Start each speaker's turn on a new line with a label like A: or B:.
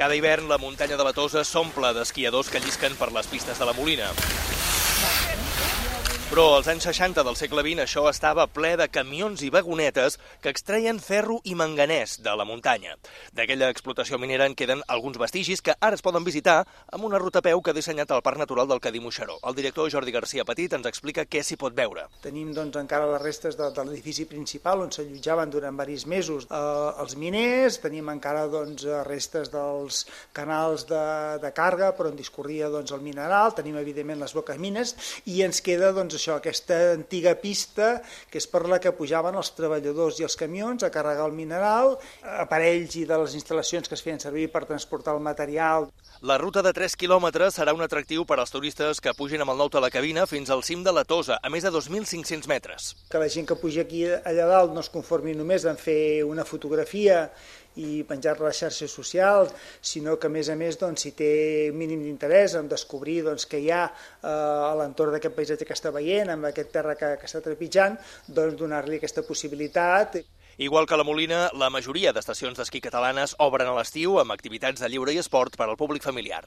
A: Cada hivern la muntanya de la Tosa s'omple d'esquiadors que llisquen per les pistes de la Molina. Però als anys 60 del segle XX això estava ple de camions i vagonetes que extreien ferro i manganès de la muntanya. D'aquella explotació minera en queden alguns vestigis que ara es poden visitar amb una ruta a peu que ha dissenyat el Parc Natural del Cadí Moixeró. El director Jordi Garcia Petit ens explica què s'hi pot veure.
B: Tenim doncs, encara les restes de, de l'edifici principal on s'allotjaven durant varis mesos eh, els miners, tenim encara doncs, restes dels canals de, de càrrega per on discorria doncs, el mineral, tenim evidentment les boques mines i ens queda doncs, això, aquesta antiga pista que és per la que pujaven els treballadors i els camions a carregar el mineral, aparells i de les instal·lacions que es feien servir per transportar el material.
A: La ruta de 3 quilòmetres serà un atractiu per als turistes que pugin amb el nou telecabina fins al cim de la Tosa, a més de 2.500 metres.
B: Que la gent que puja aquí allà dalt no es conformi només en fer una fotografia i penjar-la a les xarxes socials, sinó que a més a més doncs, si té mínim d'interès en descobrir doncs, que hi ha eh, a l'entorn d'aquest paisatge que està veient, amb aquest terra que, que està trepitjant, doncs donar-li aquesta possibilitat.
A: Igual que la Molina, la majoria d'estacions d'esquí catalanes obren a l'estiu amb activitats de lliure i esport per al públic familiar.